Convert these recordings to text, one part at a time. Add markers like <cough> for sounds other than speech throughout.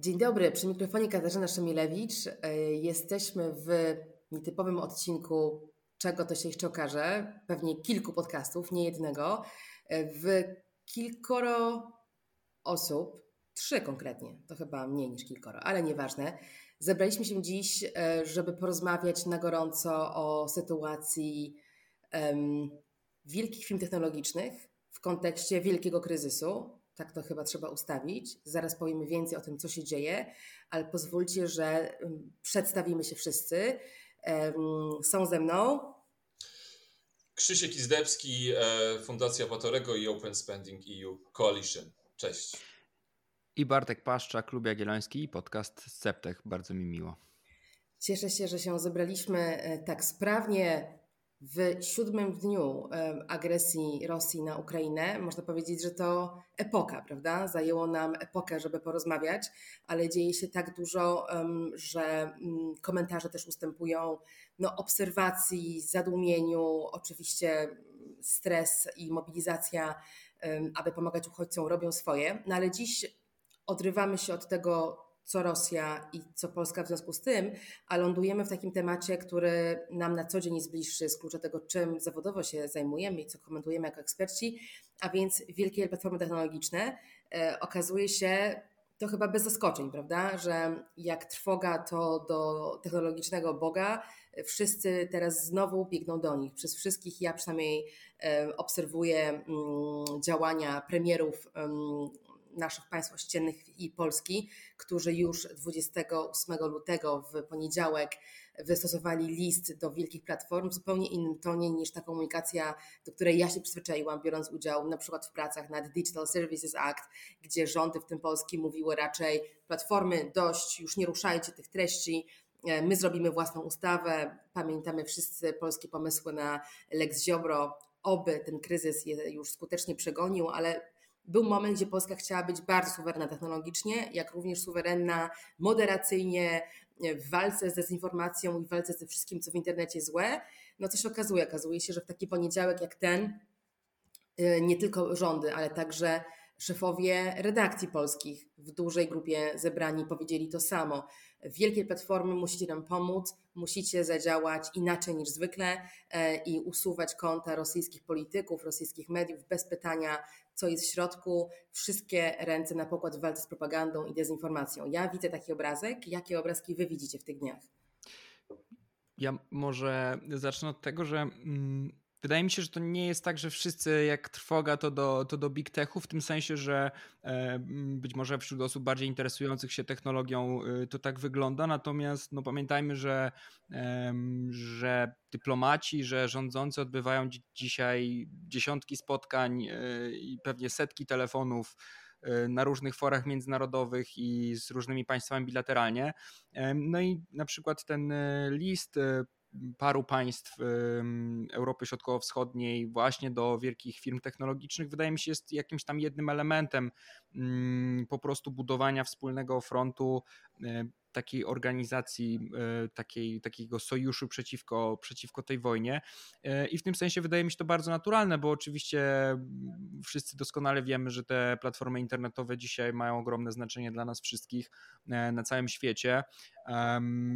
Dzień dobry, przy mikrofonie Katarzyna Szemilewicz. E, jesteśmy w nietypowym odcinku Czego to się jeszcze okaże, pewnie kilku podcastów, nie jednego, e, w kilkoro osób, trzy konkretnie, to chyba mniej niż kilkoro, ale nieważne. Zebraliśmy się dziś, e, żeby porozmawiać na gorąco o sytuacji um, wielkich firm technologicznych w kontekście wielkiego kryzysu, tak to chyba trzeba ustawić. Zaraz powiemy więcej o tym, co się dzieje, ale pozwólcie, że przedstawimy się wszyscy. Są ze mną Krzysiek Izdebski, e, Fundacja Patorego i Open Spending EU Coalition. Cześć. I Bartek Paszcza, Klub Jagielloński i podcast Sceptech. Bardzo mi miło. Cieszę się, że się zebraliśmy e, tak sprawnie w siódmym dniu agresji Rosji na Ukrainę, można powiedzieć, że to epoka, prawda? Zajęło nam epokę, żeby porozmawiać, ale dzieje się tak dużo, że mm, komentarze też ustępują no, obserwacji, zadumieniu, oczywiście stres i mobilizacja, aby pomagać uchodźcom, robią swoje. No ale dziś odrywamy się od tego co Rosja i co Polska w związku z tym, a lądujemy w takim temacie, który nam na co dzień jest bliższy z klucza tego, czym zawodowo się zajmujemy i co komentujemy jako eksperci, a więc wielkie platformy technologiczne. E, okazuje się, to chyba bez zaskoczeń, prawda, że jak trwoga to do technologicznego Boga, wszyscy teraz znowu biegną do nich. Przez wszystkich ja przynajmniej e, obserwuję mm, działania premierów naszych państw ościennych i Polski, którzy już 28 lutego w poniedziałek wystosowali list do wielkich platform w zupełnie innym tonie niż ta komunikacja, do której ja się przyzwyczaiłam, biorąc udział na przykład w pracach nad Digital Services Act, gdzie rządy, w tym Polski, mówiły raczej platformy dość, już nie ruszajcie tych treści, e, my zrobimy własną ustawę. Pamiętamy wszyscy polskie pomysły na Lex Ziobro, oby ten kryzys je już skutecznie przegonił, ale był moment, gdzie Polska chciała być bardzo suwerenna technologicznie, jak również suwerenna moderacyjnie w walce z dezinformacją i w walce ze wszystkim, co w internecie złe. No co się okazuje? Okazuje się, że w taki poniedziałek jak ten y, nie tylko rządy, ale także Szefowie redakcji polskich w dużej grupie zebrani powiedzieli to samo. Wielkie platformy musicie nam pomóc, musicie zadziałać inaczej niż zwykle e, i usuwać konta rosyjskich polityków, rosyjskich mediów bez pytania, co jest w środku. Wszystkie ręce na pokład w walce z propagandą i dezinformacją. Ja widzę taki obrazek. Jakie obrazki wy widzicie w tych dniach? Ja może zacznę od tego, że. Wydaje mi się, że to nie jest tak, że wszyscy jak trwoga to do, to do big techu, w tym sensie, że e, być może wśród osób bardziej interesujących się technologią e, to tak wygląda, natomiast no, pamiętajmy, że, że dyplomaci, że rządzący odbywają dzisiaj dziesiątki spotkań e, i pewnie setki telefonów e, na różnych forach międzynarodowych i z różnymi państwami bilateralnie. No i na przykład ten list paru państw Europy Środkowo-Wschodniej właśnie do wielkich firm technologicznych, wydaje mi się, jest jakimś tam jednym elementem po prostu budowania wspólnego frontu takiej organizacji, e, takiej, takiego sojuszu przeciwko, przeciwko tej wojnie. E, I w tym sensie wydaje mi się to bardzo naturalne, bo oczywiście mm, wszyscy doskonale wiemy, że te platformy internetowe dzisiaj mają ogromne znaczenie dla nas wszystkich e, na całym świecie.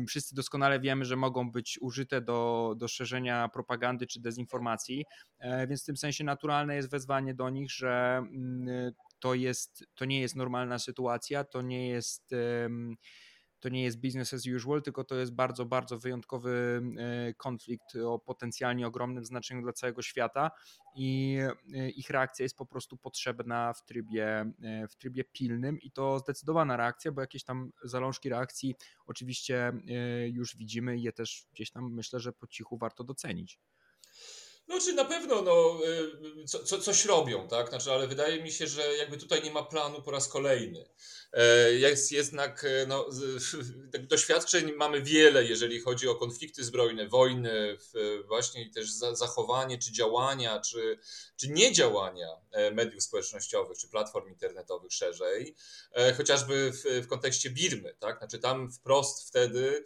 Wszyscy doskonale wiemy, że mogą być użyte do, do szerzenia propagandy czy dezinformacji, więc w tym sensie naturalne jest wezwanie do nich, że mm, to, jest, to nie jest normalna sytuacja, to nie jest to nie jest business as usual, tylko to jest bardzo, bardzo wyjątkowy e, konflikt o potencjalnie ogromnym znaczeniu dla całego świata i e, ich reakcja jest po prostu potrzebna w trybie, e, w trybie pilnym i to zdecydowana reakcja, bo jakieś tam zalążki reakcji oczywiście już widzimy i je też gdzieś tam myślę, że po cichu warto docenić. No, czy na pewno no, y, co, co, coś robią, tak? Znaczy, ale wydaje mi się, że jakby tutaj nie ma planu po raz kolejny. E, jest jednak, e, no, <laughs> tak doświadczeń mamy wiele, jeżeli chodzi o konflikty zbrojne, wojny, właśnie też zachowanie, czy działania, czy, czy niedziałania e, mediów społecznościowych, czy platform internetowych szerzej, chociażby w, w kontekście Birmy, tak? Znaczy, tam wprost wtedy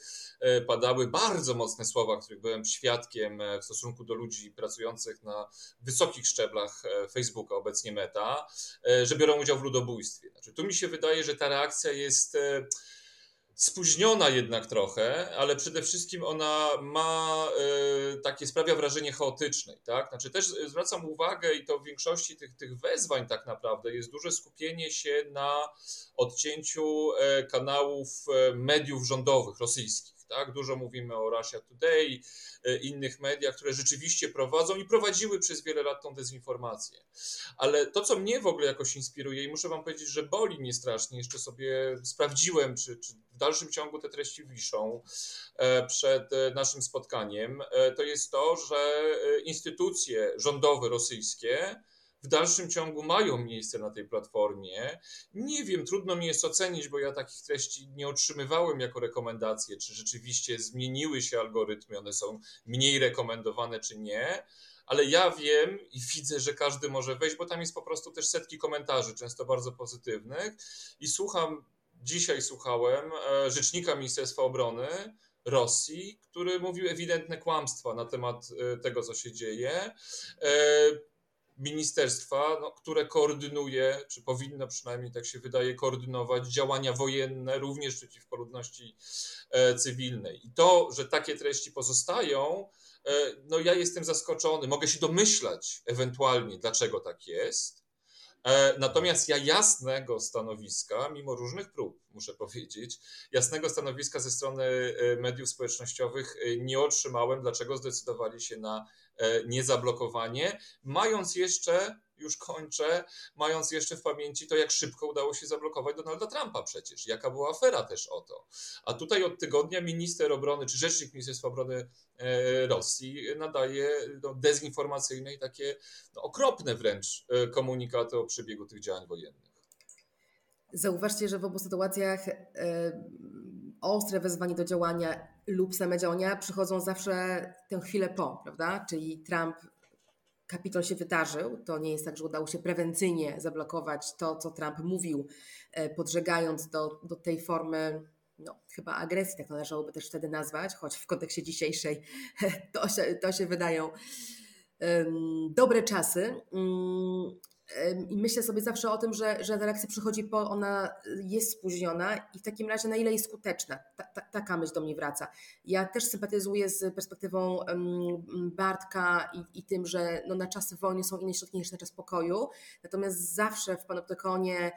padały bardzo mocne słowa, których byłem świadkiem w stosunku do ludzi pracujących pracujących na wysokich szczeblach Facebooka, obecnie Meta, że biorą udział w ludobójstwie. Znaczy, tu mi się wydaje, że ta reakcja jest spóźniona jednak trochę, ale przede wszystkim ona ma takie, sprawia wrażenie chaotycznej, tak? Znaczy też zwracam uwagę i to w większości tych, tych wezwań tak naprawdę jest duże skupienie się na odcięciu e, kanałów e, mediów rządowych rosyjskich. Tak? Dużo mówimy o Russia Today, e, innych mediach, które rzeczywiście prowadzą i prowadziły przez wiele lat tą dezinformację. Ale to, co mnie w ogóle jakoś inspiruje i muszę wam powiedzieć, że boli mnie strasznie, jeszcze sobie sprawdziłem, czy, czy w dalszym ciągu te treści wiszą e, przed e, naszym spotkaniem, to jest to, że instytucje rządowe rosyjskie w dalszym ciągu mają miejsce na tej platformie. Nie wiem, trudno mi jest ocenić, bo ja takich treści nie otrzymywałem jako rekomendacje, czy rzeczywiście zmieniły się algorytmy, one są mniej rekomendowane, czy nie. Ale ja wiem i widzę, że każdy może wejść, bo tam jest po prostu też setki komentarzy, często bardzo pozytywnych. I słucham, dzisiaj słuchałem e, rzecznika Ministerstwa Obrony, Rosji, który mówił ewidentne kłamstwa na temat e, tego, co się dzieje. Ministerstwa, no, które koordynuje, czy powinno przynajmniej tak się wydaje, koordynować działania wojenne również przeciwko ludności e, cywilnej. I to, że takie treści pozostają, e, no ja jestem zaskoczony. Mogę się domyślać ewentualnie, dlaczego tak jest. E, natomiast ja jasnego stanowiska, mimo różnych prób, muszę powiedzieć, jasnego stanowiska ze strony mediów społecznościowych nie otrzymałem, dlaczego zdecydowali się na niezablokowanie, mając jeszcze, już kończę, mając jeszcze w pamięci to, jak szybko udało się zablokować Donalda Trumpa przecież, jaka była afera też o to. A tutaj od tygodnia minister obrony, czy rzecznik Ministerstwa Obrony e, Rosji nadaje no, dezinformacyjne i takie no, okropne wręcz e, komunikaty o przebiegu tych działań wojennych. Zauważcie, że w obu sytuacjach ostre wezwanie do działania lub same działania przychodzą zawsze tę chwilę po, prawda? Czyli Trump, kapitol się wydarzył, to nie jest tak, że udało się prewencyjnie zablokować to, co Trump mówił, e, podżegając do, do tej formy no, chyba agresji, tak należałoby też wtedy nazwać, choć w kontekście dzisiejszej <laughs> to się, to się wydają dobre czasy. I myślę sobie zawsze o tym, że, że ta reakcja przychodzi po, ona jest spóźniona i w takim razie na ile jest skuteczna. Ta, ta, taka myśl do mnie wraca. Ja też sympatyzuję z perspektywą Bartka i, i tym, że no na czasy wojny są inne środki niż na czas pokoju. Natomiast zawsze w panoptykonie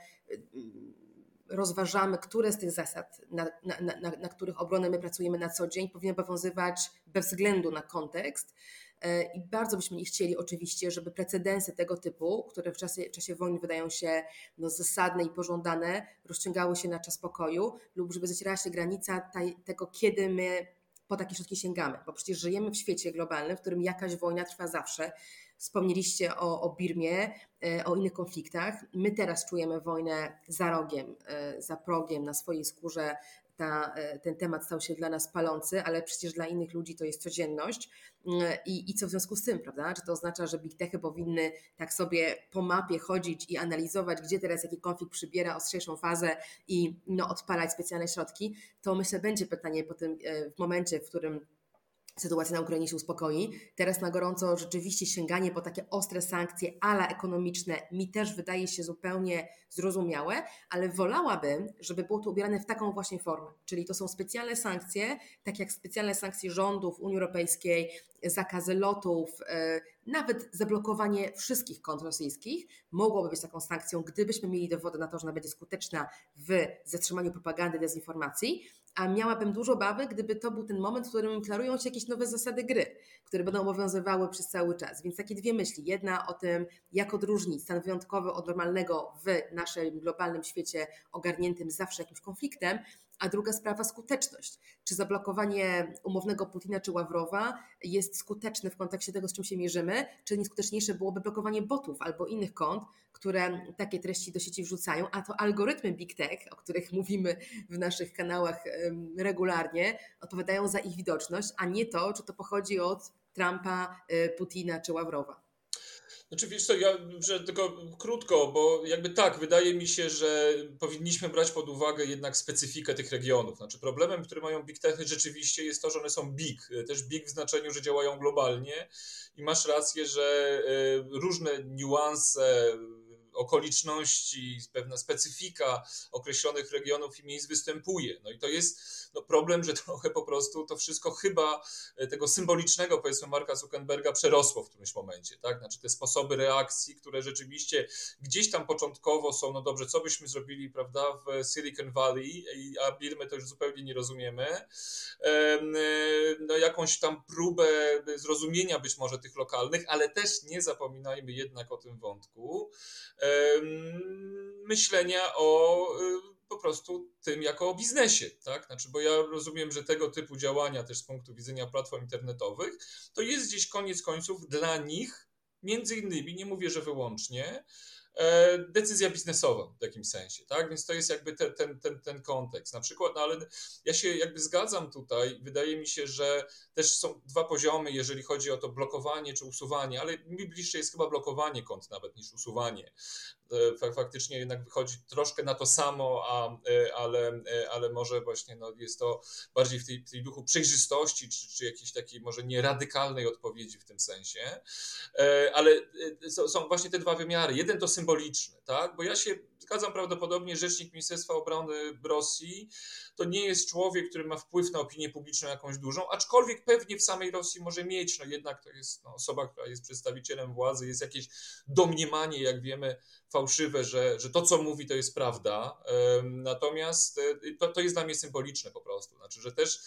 rozważamy, które z tych zasad, na, na, na, na których obronę my pracujemy na co dzień, powinny obowiązywać bez względu na kontekst. E, I bardzo byśmy nie chcieli oczywiście, żeby precedensy tego typu, które w czasie, w czasie wojny wydają się no, zasadne i pożądane, rozciągały się na czas pokoju, lub żeby zacierała się granica taj, tego, kiedy my po takie środki sięgamy. Bo przecież żyjemy w świecie globalnym, w którym jakaś wojna trwa zawsze. Wspomnieliście o, o Birmie, e, o innych konfliktach. My teraz czujemy wojnę za rogiem, e, za progiem, na swojej skórze ta, e, ten temat stał się dla nas palący, ale przecież dla innych ludzi to jest codzienność. Mm, I, I co w związku z tym, prawda? Czy to oznacza, że big techy powinny tak sobie po mapie chodzić i analizować, gdzie teraz jaki konflikt przybiera ostrzejszą fazę i no, odpalać specjalne środki? To myślę będzie pytanie po tym, e, w momencie, w którym sytuacja na Ukrainie się uspokoi. Teraz na gorąco rzeczywiście sięganie po takie ostre sankcje, ala ekonomiczne, mi też wydaje się zupełnie zrozumiałe, ale wolałabym, żeby było to ubierane w taką właśnie formę. Czyli to są specjalne sankcje, tak jak specjalne sankcje rządów Unii Europejskiej, zakazy lotów, e, nawet zablokowanie wszystkich kont rosyjskich mogłoby być taką sankcją, gdybyśmy mieli dowody na to, że ona będzie skuteczna w zatrzymaniu propagandy, dezinformacji a miałabym dużo obawy, gdyby to był ten moment, w którym klarują się jakieś nowe zasady gry, które będą obowiązywały przez cały czas. Więc takie dwie myśli. Jedna o tym, jak odróżnić stan wyjątkowy od normalnego w naszym globalnym świecie ogarniętym zawsze jakimś konfliktem, a druga sprawa skuteczność. Czy zablokowanie umownego Putina czy Ławrowa jest skuteczne w kontekście tego, z czym się mierzymy, czy nieskuteczniejsze byłoby blokowanie botów albo innych kont, które takie treści do sieci wrzucają, a to algorytmy Big Tech, o których mówimy w naszych kanałach regularnie, odpowiadają za ich widoczność, a nie to, czy to pochodzi od Trumpa, y, Putina czy Ławrowa. Znaczy wiesz co, tylko krótko, bo jakby tak, wydaje mi się, że powinniśmy brać pod uwagę jednak specyfikę tych regionów. Znaczy problemem, który mają big techy rzeczywiście jest to, że one są big. Też big w znaczeniu, że działają globalnie i masz rację, że e, różne niuanse okoliczności, pewna specyfika określonych regionów i miejsc występuje. No i to jest no problem, że trochę po prostu to wszystko chyba e, tego symbolicznego, powiedzmy, Marka Zuckerberga przerosło w którymś momencie, tak? Znaczy te sposoby reakcji, które rzeczywiście gdzieś tam początkowo są, no dobrze, co byśmy zrobili, prawda, w Silicon Valley, a Birmy to już zupełnie nie rozumiemy, e, no jakąś tam próbę zrozumienia być może tych lokalnych, ale też nie zapominajmy jednak o tym wątku, myślenia o po prostu tym jako o biznesie, tak? Znaczy, bo ja rozumiem, że tego typu działania też z punktu widzenia platform internetowych, to jest gdzieś koniec końców dla nich, między innymi, nie mówię, że wyłącznie, decyzja biznesowa w jakimś sensie, tak? Więc to jest jakby ten, ten, ten, ten kontekst. Na przykład, no ale ja się jakby zgadzam tutaj, wydaje mi się, że też są dwa poziomy, jeżeli chodzi o to blokowanie czy usuwanie, ale mi bliższe jest chyba blokowanie kont nawet niż usuwanie. E, faktycznie jednak wychodzi troszkę na to samo, a, e, ale, ale może właśnie no, jest to bardziej w tej, tej duchu przejrzystości, czy, czy jakiejś takiej może nie radykalnej odpowiedzi w tym sensie. Ale są właśnie te dwa wymiary. Jeden to symboliczny, tak? Bo ja się zgadzam prawdopodobnie, rzecznik Ministerstwa Obrony Rosji to nie jest człowiek, który ma wpływ na opinię publiczną jakąś dużą, aczkolwiek pewnie w samej Rosji może mieć, no jednak to jest no, osoba, która jest przedstawicielem władzy, jest jakieś domniemanie, jak wiemy, fałszywe, że, że to, co mówi, to jest prawda. Natomiast e, to, to jest dla mnie symboliczne po prostu. Znaczy, że też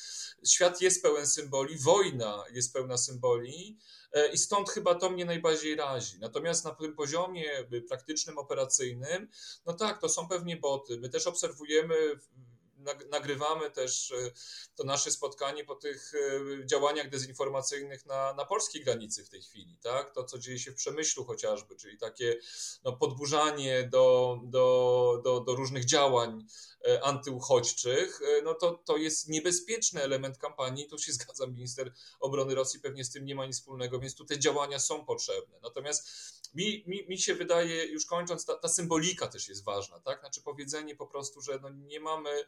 świat jest pełen symboli, wojna jest pełna symboli i stąd chyba to mnie najbardziej razi. Natomiast na tym poziomie praktycznym, operacyjnym, no tak, to są pewnie boty. My też obserwujemy nagrywamy też e, to nasze spotkanie po tych e, działaniach dezinformacyjnych na, na polskiej granicy w tej chwili, tak? To, co dzieje się w Przemyślu chociażby, czyli takie no, podburzanie do, do, do, do różnych działań e, antyuchodźczych, no to, to jest niebezpieczny element kampanii. Tu się <laughs> zgadzam, minister obrony Rosji pewnie z tym nie ma nic wspólnego, więc tu te działania są potrzebne. Natomiast mi, mi, mi się wydaje, już kończąc, ta, ta symbolika też jest ważna, tak? Znaczy powiedzenie po prostu, że no nie mamy,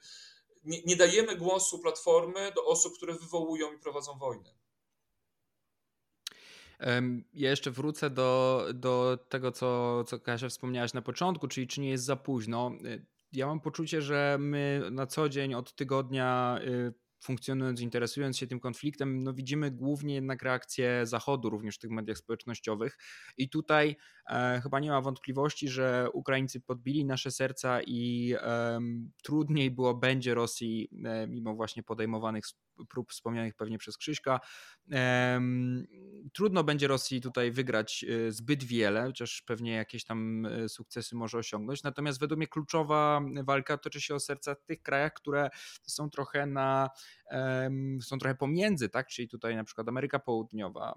nie, nie dajemy głosu platformy do osób, które wywołują i prowadzą wojnę. Ja jeszcze wrócę do, do tego, co, co Kasia wspomniałaś na początku, czyli czy nie jest za późno. Ja mam poczucie, że my na co dzień od tygodnia y, funkcjonując, interesując się tym konfliktem, no widzimy głównie jednak reakcję Zachodu, również w tych mediach społecznościowych. I tutaj e, chyba nie ma wątpliwości, że Ukraińcy podbili nasze serca i e, trudniej było będzie Rosji, e, mimo właśnie podejmowanych prób wspomnianych pewnie przez Krzyśka. Trudno będzie Rosji tutaj wygrać e, zbyt wiele, chociaż pewnie jakieś tam e, sukcesy może osiągnąć. Natomiast według mnie kluczowa walka toczy się o serca tych krajach, które są trochę na są trochę pomiędzy, tak? Czyli tutaj na przykład Ameryka Południowa,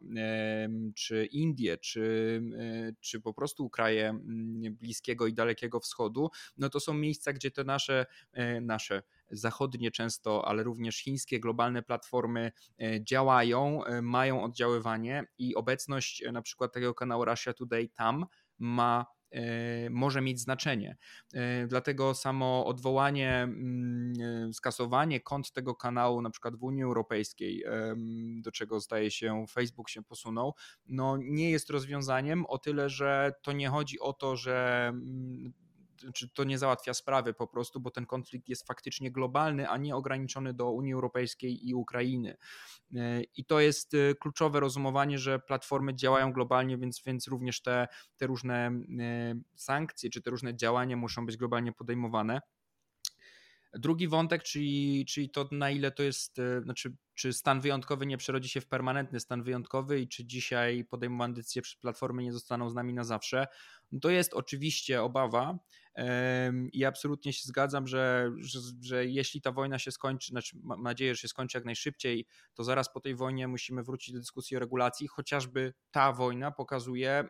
czy Indie, czy, e, czy po prostu kraje mm, Bliskiego i Dalekiego Wschodu, no to są miejsca, gdzie te nasze, nasze zachodnie często, ale również chińskie globalne platformy e, działają, e, mają oddziaływanie i obecność e, na przykład tego kanału Russia Today tam ma może mieć znaczenie. Dlatego samo odwołanie, mm, skasowanie kont tego kanału, na przykład w Unii Europejskiej, do czego zdaje się Facebook się posunął, no nie jest rozwiązaniem o tyle, że to nie chodzi o to, że mm, czy to nie załatwia sprawy po prostu, bo ten konflikt jest faktycznie globalny, a nie ograniczony do Unii Europejskiej i Ukrainy. E, I to jest e, kluczowe rozumowanie, że platformy działają globalnie, więc, więc również te, te różne e, sankcje czy te różne działania muszą być globalnie podejmowane. Drugi wątek, czyli, czyli to na ile to jest, znaczy, czy stan wyjątkowy nie przerodzi się w permanentny stan wyjątkowy i czy dzisiaj podejmowane decyzje przez platformy nie zostaną z nami na zawsze, no to jest oczywiście obawa, I absolutnie się zgadzam, że, że, że jeśli ta wojna się skończy, znaczy mam nadzieję, że się skończy jak najszybciej, to zaraz po tej wojnie musimy wrócić do dyskusji o regulacji, chociażby ta wojna pokazuje,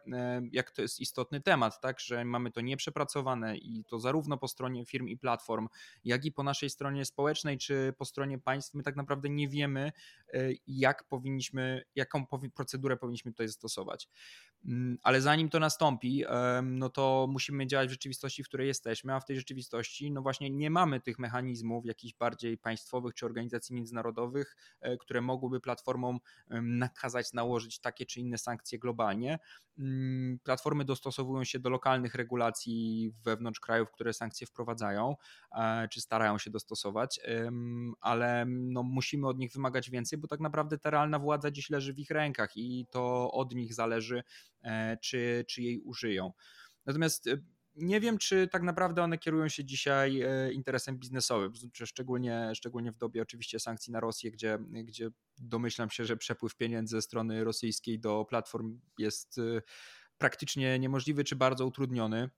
jak to jest istotny temat, tak, że mamy to nieprzepracowane i to zarówno po stronie firm i platform, jak i po naszej stronie społecznej, czy po stronie państw, my tak naprawdę nie wiemy, e, jak powinniśmy, jaką procedurę powinniśmy tutaj zastosować. Mm, ale zanim to nastąpi, no to musimy działać w rzeczywistości, w której jesteśmy, a w tej rzeczywistości, no właśnie nie mamy tych mechanizmów jakichś bardziej państwowych czy organizacji międzynarodowych, e, które mogłyby platformom nakazać nałożyć takie czy inne sankcje globalnie. Mm, platformy dostosowują się do lokalnych regulacji wewnątrz krajów, które sankcje wprowadzają, e, czy starają się dostosować, ale no musimy od nich wymagać więcej, bo tak naprawdę ta realna władza dziś leży w ich rękach i to od nich zależy, e, czy, czy jej użyją. Natomiast nie wiem, czy tak naprawdę one kierują się dzisiaj interesem biznesowym, szczególnie, szczególnie w dobie oczywiście sankcji na Rosję, gdzie, gdzie domyślam się, że przepływ pieniędzy ze strony rosyjskiej do platform jest praktycznie niemożliwy czy bardzo utrudniony.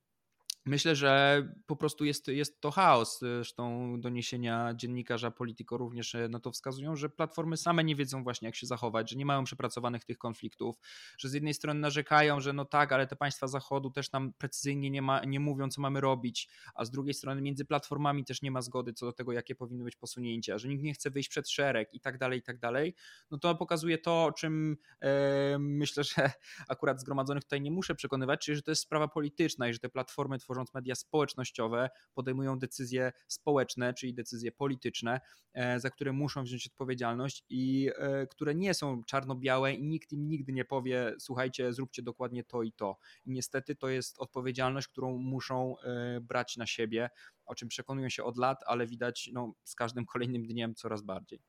Myślę, że po prostu jest, jest to chaos. Zresztą doniesienia dziennikarza Politico również e, na to wskazują, że platformy same nie wiedzą właśnie jak się zachować, że nie mają przepracowanych tych konfliktów, że z jednej strony narzekają, że no tak, ale te państwa zachodu też nam precyzyjnie nie, ma, nie mówią, co mamy robić, a z drugiej strony między platformami też nie ma zgody co do tego, jakie powinny być posunięcia, że nikt nie chce wyjść przed szereg i tak dalej, i tak dalej. No to pokazuje to, o czym e, myślę, że <laughs> akurat zgromadzonych tutaj nie muszę przekonywać, czyli że to jest sprawa polityczna i że te platformy tworząc media społecznościowe, podejmują decyzje społeczne, czyli decyzje polityczne, e, za które muszą wziąć odpowiedzialność i e, które nie są czarno-białe i nikt im nigdy nie powie, słuchajcie, zróbcie dokładnie to i to. I niestety to jest odpowiedzialność, którą muszą e, brać na siebie, o czym przekonują się od lat, ale widać no, z każdym kolejnym dniem coraz bardziej.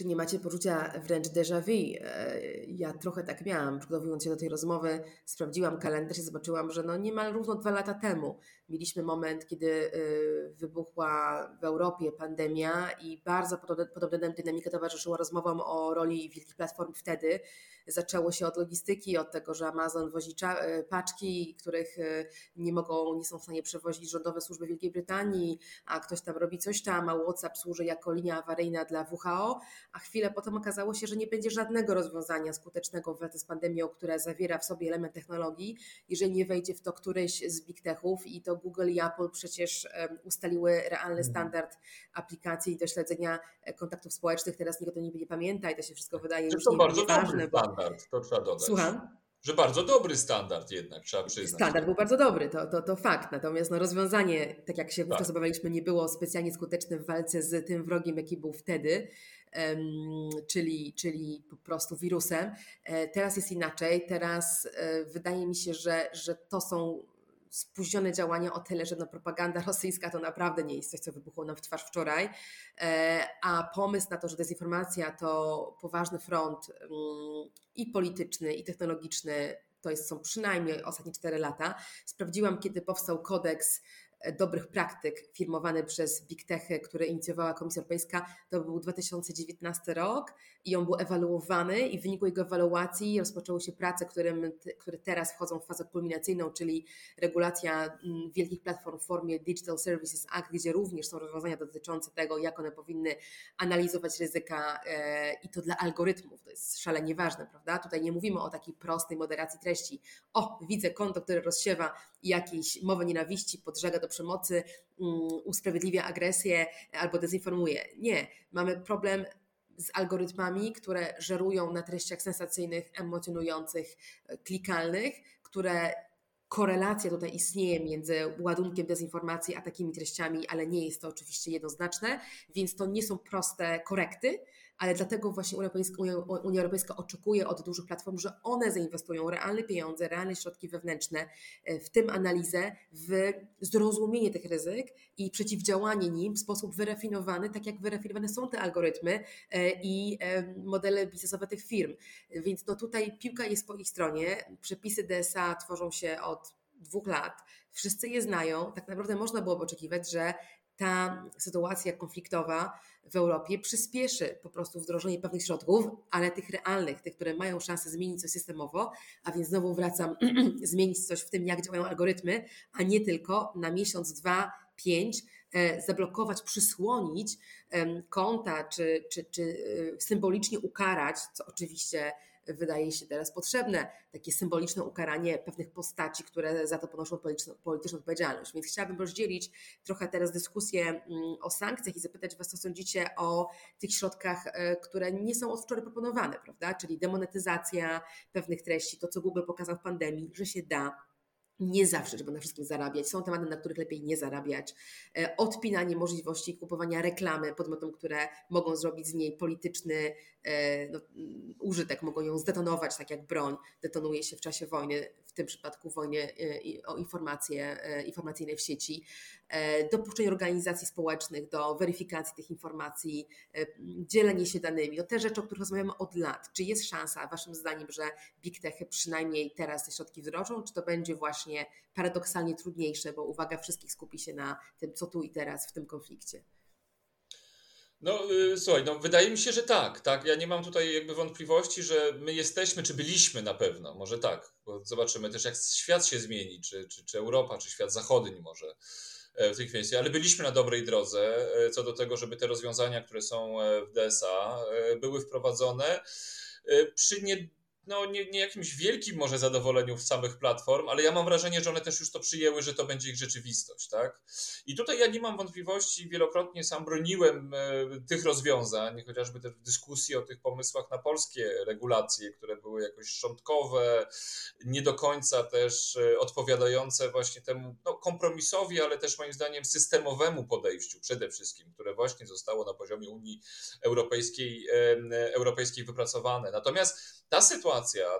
Czy nie macie poczucia wręcz déjà vu? E, ja trochę tak miałam, przygotowując się do tej rozmowy, sprawdziłam kalendarz i zobaczyłam, że no niemal równo dwa lata temu mieliśmy moment, kiedy e, wybuchła w Europie pandemia i bardzo podobna dynamika towarzyszyła rozmowom o roli wielkich platform wtedy, zaczęło się od logistyki, od tego, że Amazon wozi e, paczki, których e, nie mogą, nie są w stanie przewozić rządowe służby Wielkiej Brytanii, a ktoś tam robi coś tam, a WhatsApp służy jako linia awaryjna dla WHO, a chwilę potem okazało się, że nie będzie żadnego rozwiązania skutecznego w walce z pandemią, które zawiera w sobie element technologii, jeżeli nie wejdzie w to któryś z big techów i to Google i Apple przecież ustaliły realny mhm. standard aplikacji do śledzenia e, kontaktów społecznych. Teraz nikt o tym nie pamięta i to się wszystko wydaje już to bardzo ważne. Bo standard, to trzeba dodać. Słucham? Że bardzo dobry standard jednak, trzeba przyznać. Standard był bardzo dobry, to, to, to fakt. Natomiast no, rozwiązanie, tak jak się wówczas tak. obawialiśmy, nie było specjalnie skuteczne w walce z tym wrogiem, jaki był wtedy, czyli, czyli po prostu wirusem. E, teraz jest inaczej. Teraz e, wydaje mi się, że, że to są spóźnione działania o tyle, że no, propaganda <laughs> rosyjska to naprawdę nie jest coś, co wybuchło nam w twarz wczoraj, e, a pomysł na to, że dezinformacja to poważny front mm, i polityczny, i technologiczny, to jest, są przynajmniej ostatnie 4 lata. Sprawdziłam, kiedy powstał kodeks dobrych praktyk firmowany przez Big Techy, które inicjowała Komisja Europejska, to był 2019 rok i on był ewaluowany i w wyniku jego ewaluacji rozpoczęły się prace, które, teraz wchodzą w fazę kulminacyjną, czyli regulacja mm, wielkich platform w formie Digital Services Act, gdzie również są rozwiązania dotyczące tego, jak one powinny analizować ryzyka e, i to dla algorytmów. To jest szalenie ważne, prawda? Tutaj nie mówimy o takiej prostej moderacji treści. O, widzę konto, które rozsiewa jakieś mowę nienawiści, podżega do przemocy, mm, usprawiedliwia agresję albo dezinformuje. Nie, mamy problem z algorytmami, które żerują na treściach sensacyjnych, emocjonujących, e, klikalnych, które korelacja tutaj istnieje między ładunkiem dezinformacji a takimi treściami, ale nie jest to oczywiście jednoznaczne, więc to nie są proste korekty, ale dlatego właśnie Unia Europejska, Unia Europejska oczekuje od dużych platform, że one zainwestują realne pieniądze, realne środki wewnętrzne, e, w tym analizę, w zrozumienie tych ryzyk i przeciwdziałanie nim w sposób wyrafinowany, tak jak wyrafinowane są te algorytmy e, i e, modele biznesowe tych firm. Więc no tutaj piłka jest po ich stronie, przepisy DSA tworzą się od dwóch lat, wszyscy je znają, tak naprawdę można byłoby oczekiwać, że ta sytuacja konfliktowa w Europie przyspieszy po prostu wdrożenie pewnych środków, ale tych realnych, tych, które mają szansę zmienić coś systemowo, a więc znowu wracam, <clears throat> zmienić coś w tym, jak działają algorytmy, a nie tylko na miesiąc, dwa, pięć e, zablokować, przysłonić konta, czy, czy, czy e, symbolicznie ukarać, co oczywiście wydaje się teraz potrzebne, takie symboliczne ukaranie pewnych postaci, które za to ponoszą polityczną, odpowiedzialność. Więc chciałabym rozdzielić trochę teraz dyskusję mm, o sankcjach i zapytać Was, co sądzicie o tych środkach, e, które nie są od wczoraj proponowane, prawda? Czyli demonetyzacja pewnych treści, to co Google pokazał w pandemii, że się da nie zawsze trzeba na wszystkim zarabiać. Są tematy, na których lepiej nie zarabiać. E, odpinanie możliwości kupowania reklamy podmiotom, które mogą zrobić z niej polityczny e, no, użytek, mogą ją zdetonować, tak jak broń detonuje się w czasie wojny w tym przypadku wojnie e, o informacje informacyjne w sieci, dopuszczenie organizacji społecznych do weryfikacji tych informacji, dzielenie się danymi, no te rzeczy, o których rozmawiamy od lat. Czy jest szansa, waszym zdaniem, że big techy przynajmniej teraz te środki wdrożą, czy to będzie właśnie paradoksalnie trudniejsze, bo uwaga wszystkich skupi się na tym, co tu i teraz w tym konflikcie? No yy, słuchaj, no wydaje mi się, że tak, tak. Ja nie mam tutaj jakby wątpliwości, że my jesteśmy, czy byliśmy na pewno, może tak, bo zobaczymy też jak świat się zmieni, czy, czy, czy Europa, czy świat zachodni może e, w tej kwestii, ale byliśmy na dobrej drodze e, co do tego, żeby te rozwiązania, które są e, w DSA były wprowadzone przy nie no, nie, nie jakimś wielkim może zadowoleniu w samych platform, ale ja mam wrażenie, że one też już to przyjęły, że to będzie ich rzeczywistość, tak? I tutaj ja nie mam wątpliwości, wielokrotnie sam broniłem e, tych rozwiązań, chociażby też w dyskusji o tych pomysłach na polskie regulacje, które były jakoś szczątkowe, nie do końca też e, odpowiadające właśnie temu no, kompromisowi, ale też moim zdaniem systemowemu podejściu przede wszystkim, które właśnie zostało na poziomie Unii Europejskiej, e, Europejskiej wypracowane. Natomiast ta sytuacja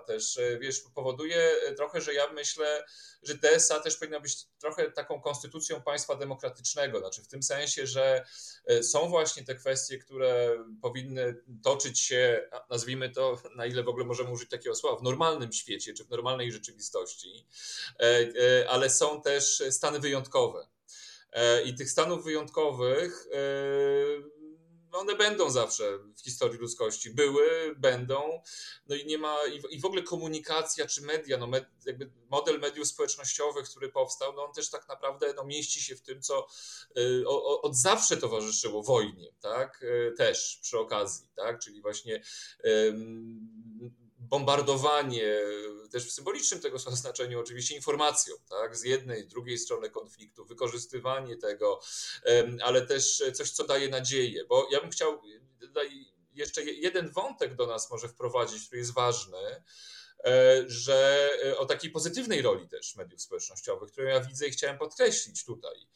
też, e, wiesz, powoduje e, trochę, że ja myślę, że DSA też powinna być trochę taką konstytucją państwa demokratycznego, znaczy w tym sensie, że e, są właśnie te kwestie, które powinny toczyć się, nazwijmy to, <laughs> na ile w ogóle możemy użyć takiego słowa, w normalnym świecie, czy w normalnej rzeczywistości, ale są też stany wyjątkowe. I tych stanów wyjątkowych one będą zawsze w historii ludzkości. Były, będą. No i nie ma, i w ogóle komunikacja czy media, no med, jakby model mediów społecznościowych, który powstał, no on też tak naprawdę no, mieści się w tym, co y, o, od zawsze towarzyszyło wojnie, tak? Y, też przy okazji, tak? Czyli właśnie bombardowanie, też w symbolicznym tego <laughs> znaczeniu oczywiście informacją, tak, z jednej, drugiej strony konfliktu, wykorzystywanie tego, ale też coś, co daje nadzieję, bo ja bym chciał jeszcze jeden wątek do nas może wprowadzić, który jest ważny, że e, o takiej pozytywnej roli też mediów społecznościowych, którą ja widzę i chciałem podkreślić tutaj,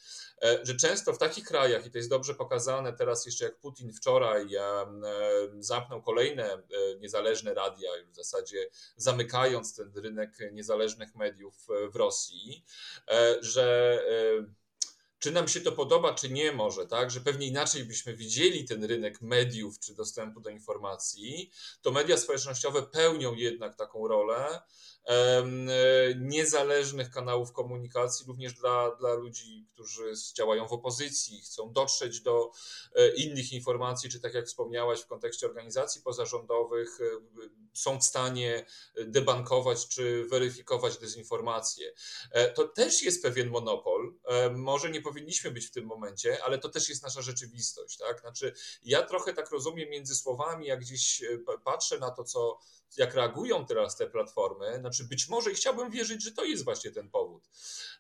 e, że często w takich krajach, i to jest dobrze pokazane teraz jeszcze jak Putin wczoraj zamknął kolejne niezależne radia, już w zasadzie zamykając ten rynek niezależnych mediów w Rosji, że czy nam się to podoba, czy nie może, tak, że pewnie inaczej byśmy widzieli ten rynek mediów czy dostępu do informacji, to media społecznościowe pełnią jednak taką rolę niezależnych kanałów komunikacji, również dla, dla ludzi, którzy działają w opozycji, chcą dotrzeć do e, innych informacji, czy tak jak wspomniałaś w kontekście organizacji pozarządowych, e, są w stanie debankować czy weryfikować dezinformacje. E, to też jest pewien monopol. Może nie powinniśmy być w tym momencie, ale to też jest nasza rzeczywistość. Tak? Znaczy, ja trochę tak rozumiem między słowami, jak gdzieś patrzę na to, co jak reagują teraz te platformy, znaczy być może i chciałbym wierzyć, że to jest właśnie ten powód,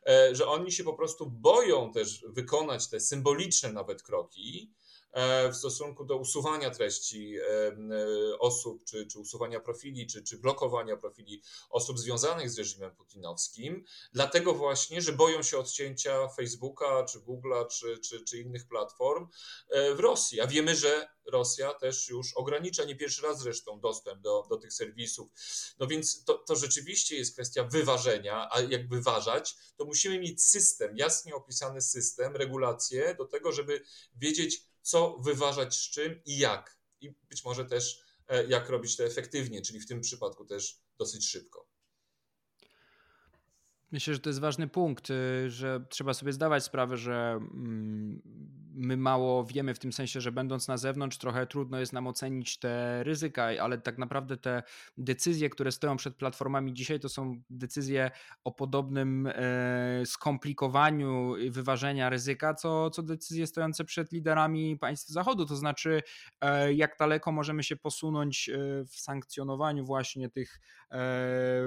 e, że oni się po prostu boją też wykonać te symboliczne nawet kroki, E, w stosunku do usuwania treści e, e, osób, czy, czy usuwania profili, czy, czy blokowania profili osób związanych z reżimem putinowskim, dlatego właśnie, że boją się odcięcia Facebooka, czy Google'a, czy, czy, czy innych platform w Rosji. A wiemy, że Rosja też już ogranicza, nie pierwszy raz zresztą, dostęp do, do tych serwisów. No więc to, to rzeczywiście jest kwestia wyważenia, a jak wyważać, to musimy mieć system, jasnie opisany system, regulacje do tego, żeby wiedzieć, co wyważać z czym i jak. I być może też e, jak robić to efektywnie, czyli w tym przypadku też dosyć szybko. Myślę, że to jest ważny punkt, y, że trzeba sobie zdawać sprawę, że mm, my mało wiemy w tym sensie, że będąc na zewnątrz, trochę trudno jest nam ocenić te ryzyka, ale tak naprawdę te decyzje, które stoją przed platformami dzisiaj, to są decyzje o podobnym e, skomplikowaniu wyważenia ryzyka, co, co decyzje stojące przed liderami państw Zachodu. To znaczy, e, jak daleko możemy się posunąć w sankcjonowaniu właśnie tych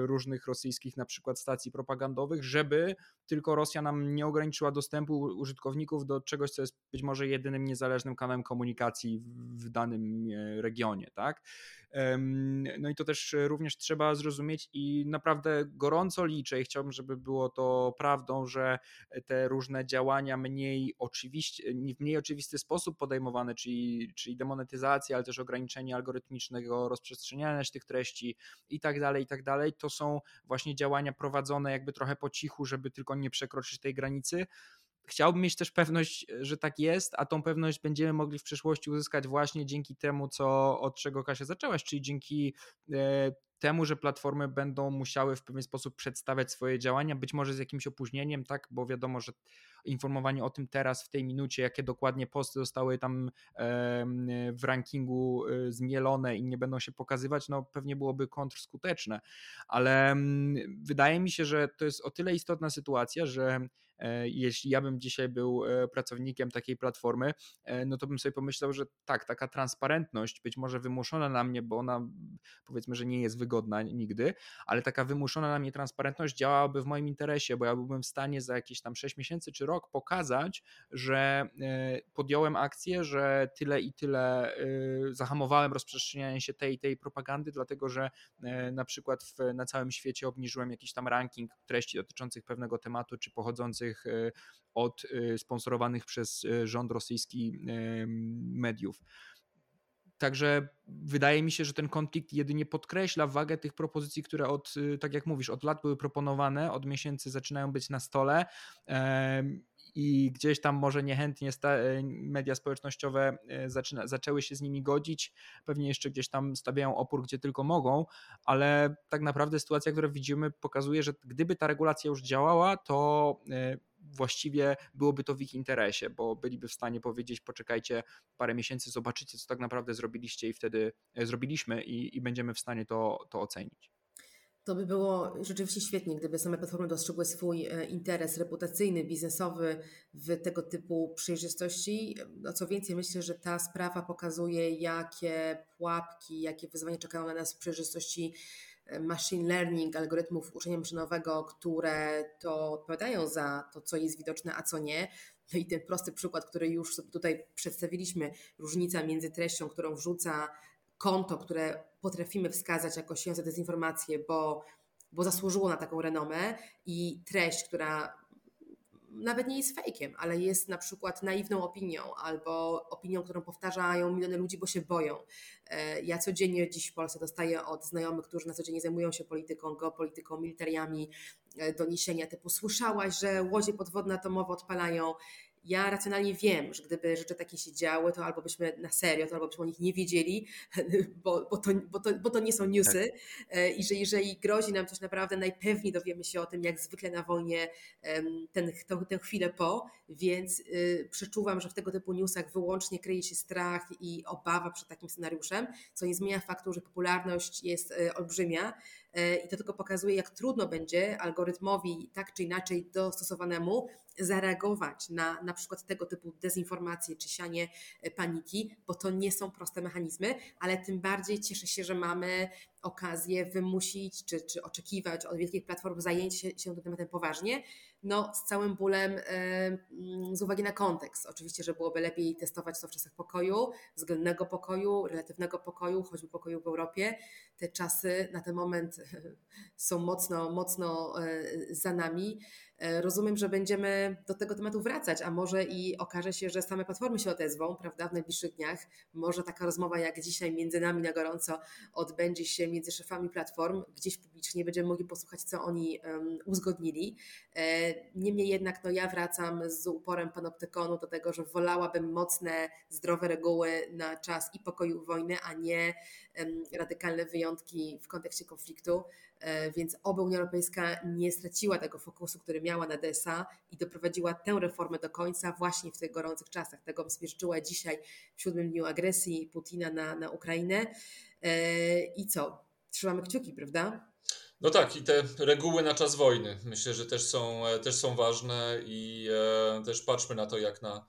różnych rosyjskich na przykład stacji propagandowych, żeby tylko Rosja nam nie ograniczyła dostępu użytkowników do czegoś, co jest być może jedynym niezależnym kanałem komunikacji w danym e, regionie, tak? No i to też również trzeba zrozumieć i naprawdę gorąco liczę i chciałbym, żeby było to prawdą, że te różne działania mniej oczywiście, w mniej oczywisty sposób podejmowane, czyli, czyli demonetyzacja, ale też ograniczenie algorytmicznego rozprzestrzeniania się tych treści i tak dalej, i tak dalej, to są właśnie działania prowadzone jakby trochę po cichu, żeby tylko nie przekroczyć tej granicy. Chciałbym mieć też pewność, że tak jest, a tą pewność będziemy mogli w przyszłości uzyskać właśnie dzięki temu, co, od czego Kasia zaczęłaś, czyli dzięki e, temu, że platformy będą musiały w pewien sposób przedstawiać swoje działania, być może z jakimś opóźnieniem, tak, bo wiadomo, że informowanie o tym teraz, w tej minucie, jakie dokładnie posty zostały tam w rankingu e, zmielone i nie będą się pokazywać, no pewnie byłoby kontrskuteczne, ale wydaje mi się, że to jest o tyle istotna sytuacja, że E, jeśli ja bym dzisiaj był e, pracownikiem takiej platformy, e, no to bym sobie pomyślał, że tak, taka transparentność, być może wymuszona na mnie, bo ona powiedzmy, że nie jest wygodna nigdy, ale taka wymuszona na mnie transparentność działałaby w moim interesie, bo ja byłbym w stanie za jakieś tam 6 miesięcy czy rok pokazać, że podjąłem akcję, że tyle i tyle zahamowałem rozprzestrzenianie się tej i tej propagandy, dlatego że na przykład w, na całym świecie obniżyłem jakiś tam ranking treści dotyczących pewnego tematu, czy pochodzących E, od e, sponsorowanych przez e, rząd rosyjski mediów. Także wydaje mi się, że ten konflikt jedynie podkreśla wagę tych propozycji, które od, tak jak mówisz, od lat były proponowane, od miesięcy zaczynają być na stole i gdzieś tam może niechętnie media społecznościowe zaczyna, zaczęły się z nimi godzić, pewnie jeszcze gdzieś tam stawiają opór, gdzie tylko mogą, ale tak naprawdę sytuacja, którą widzimy, pokazuje, że gdyby ta regulacja już działała, to właściwie byłoby to w ich interesie, bo byliby w stanie powiedzieć: poczekajcie parę miesięcy, zobaczycie, co tak naprawdę zrobiliście, i wtedy e, zrobiliśmy, i, i będziemy w stanie to, to ocenić. To by było rzeczywiście świetnie, gdyby same platformy dostrzegły swój e, interes reputacyjny, biznesowy w tego typu przejrzystości. No co więcej, myślę, że ta sprawa pokazuje, jakie pułapki, jakie wyzwania czekają na nas w przejrzystości machine learning, algorytmów uczenia maszynowego, które to odpowiadają za to, co jest widoczne, a co nie. No i ten prosty przykład, który już tutaj przedstawiliśmy, różnica między treścią, którą wrzuca konto, które potrafimy wskazać jako sięce dezinformację, bo, bo zasłużyło na taką renomę i treść, która nawet nie jest fejkiem, ale jest na przykład naiwną opinią albo opinią, którą powtarzają miliony ludzi, bo się boją. E, ja codziennie dziś w Polsce dostaję od znajomych, którzy na co dzień zajmują się polityką, geopolityką, militariami, e, doniesienia typu słyszałaś, że łodzie podwodne atomowe odpalają ja racjonalnie wiem, że gdyby rzeczy takie się działy, to albo byśmy na serio, to albo byśmy o nich nie wiedzieli, <laughs> bo, bo, to, bo, to, bo to nie są newsy. Tak. E, i że jeżeli grozi nam coś naprawdę, najpewniej dowiemy się o tym, jak zwykle na wojnie ten, tę, tę chwilę po, więc y, przeczuwam, że w tego typu newsach wyłącznie kryje się strach i obawa przed takim scenariuszem, co nie zmienia faktu, że popularność jest y, olbrzymia i to tylko pokazuje, jak trudno będzie algorytmowi tak czy inaczej dostosowanemu zareagować na na przykład tego typu dezinformacje czy sianie e, paniki, bo to nie są proste mechanizmy, ale tym bardziej cieszę się, że mamy okazję wymusić czy, czy oczekiwać od wielkich platform zajęcia się, się tym tematem poważnie, no z całym bólem yy, z uwagi na kontekst. Oczywiście, że byłoby lepiej testować to w czasach pokoju, względnego pokoju, relatywnego pokoju, choćby pokoju w Europie. Te czasy na ten moment <laughs> są mocno, mocno yy, za nami. E, rozumiem, że będziemy do tego tematu wracać, a może i okaże się, że same platformy się odezwą, prawda, w najbliższych dniach. Może taka rozmowa jak dzisiaj między nami na gorąco odbędzie się między szefami platform, gdzieś publicznie będziemy mogli posłuchać, co oni uzgodnili. E, niemniej jednak no, ja wracam z uporem panoptykonu do tego, że wolałabym mocne, zdrowe reguły na czas i pokoju wojny, a nie radykalne wyjątki w kontekście konfliktu. E, więc oby Unia Europejska nie straciła tego fokusu, który miała na DSA i doprowadziła tę reformę do końca właśnie w tych gorących czasach. Tego bym życzyła dzisiaj w siódmym dniu agresji Putina na, na Ukrainę. E, I co? Trzymamy kciuki, prawda? No tak, i te reguły na czas wojny myślę, że też są, też są ważne i e, też patrzmy na to, jak na E,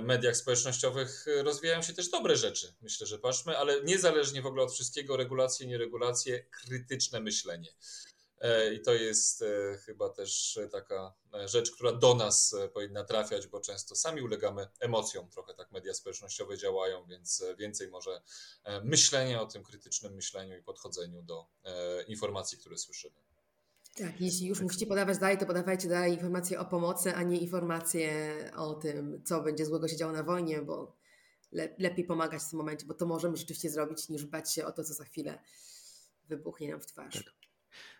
mediach społecznościowych e, rozwijają się też dobre rzeczy. Myślę, że patrzmy, ale niezależnie w ogóle od wszystkiego, regulacje, nieregulacje, krytyczne myślenie. E, I to jest chyba też taka rzecz, która do nas powinna trafiać, bo często sami ulegamy emocjom, trochę tak media społecznościowe działają, więc więcej może myślenia o tym krytycznym myśleniu i podchodzeniu do informacji, które słyszymy. Tak, jeśli już musicie podawać dalej, to podawajcie dalej informacje o pomocy, a nie informacje o tym, co będzie złego się działo na wojnie, bo le lepiej pomagać w tym momencie, bo to możemy rzeczywiście zrobić, niż bać się o to, co za chwilę wybuchnie nam w twarz. Tak.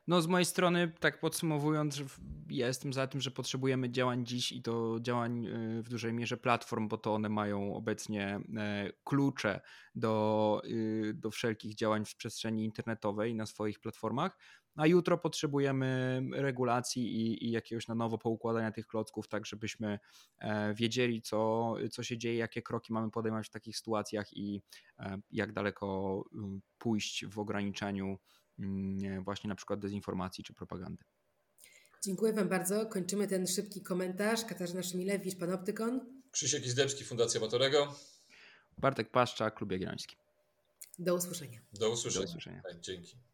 No z mojej strony, tak podsumowując, ja jestem za tym, że potrzebujemy działań dziś i to działań y, w dużej mierze platform, bo to one mają obecnie e, klucze do, y, do wszelkich działań w przestrzeni internetowej na swoich platformach a jutro potrzebujemy regulacji i, i, jakiegoś na nowo poukładania tych klocków, tak żebyśmy e, wiedzieli, co, co się dzieje, jakie kroki mamy podejmować w takich sytuacjach i e, jak daleko mm, pójść w ograniczeniu mm, właśnie na przykład dezinformacji czy propagandy. Dziękuję Wam bardzo. Kończymy ten szybki komentarz. Katarzyna Szymilewicz, Panoptykon. Krzysiek Izdebski, Fundacja Batorego. Bartek Paszcza, Klub Jagielloński. Do usłyszenia. Do usłyszenia. Do usłyszenia. Dzięki.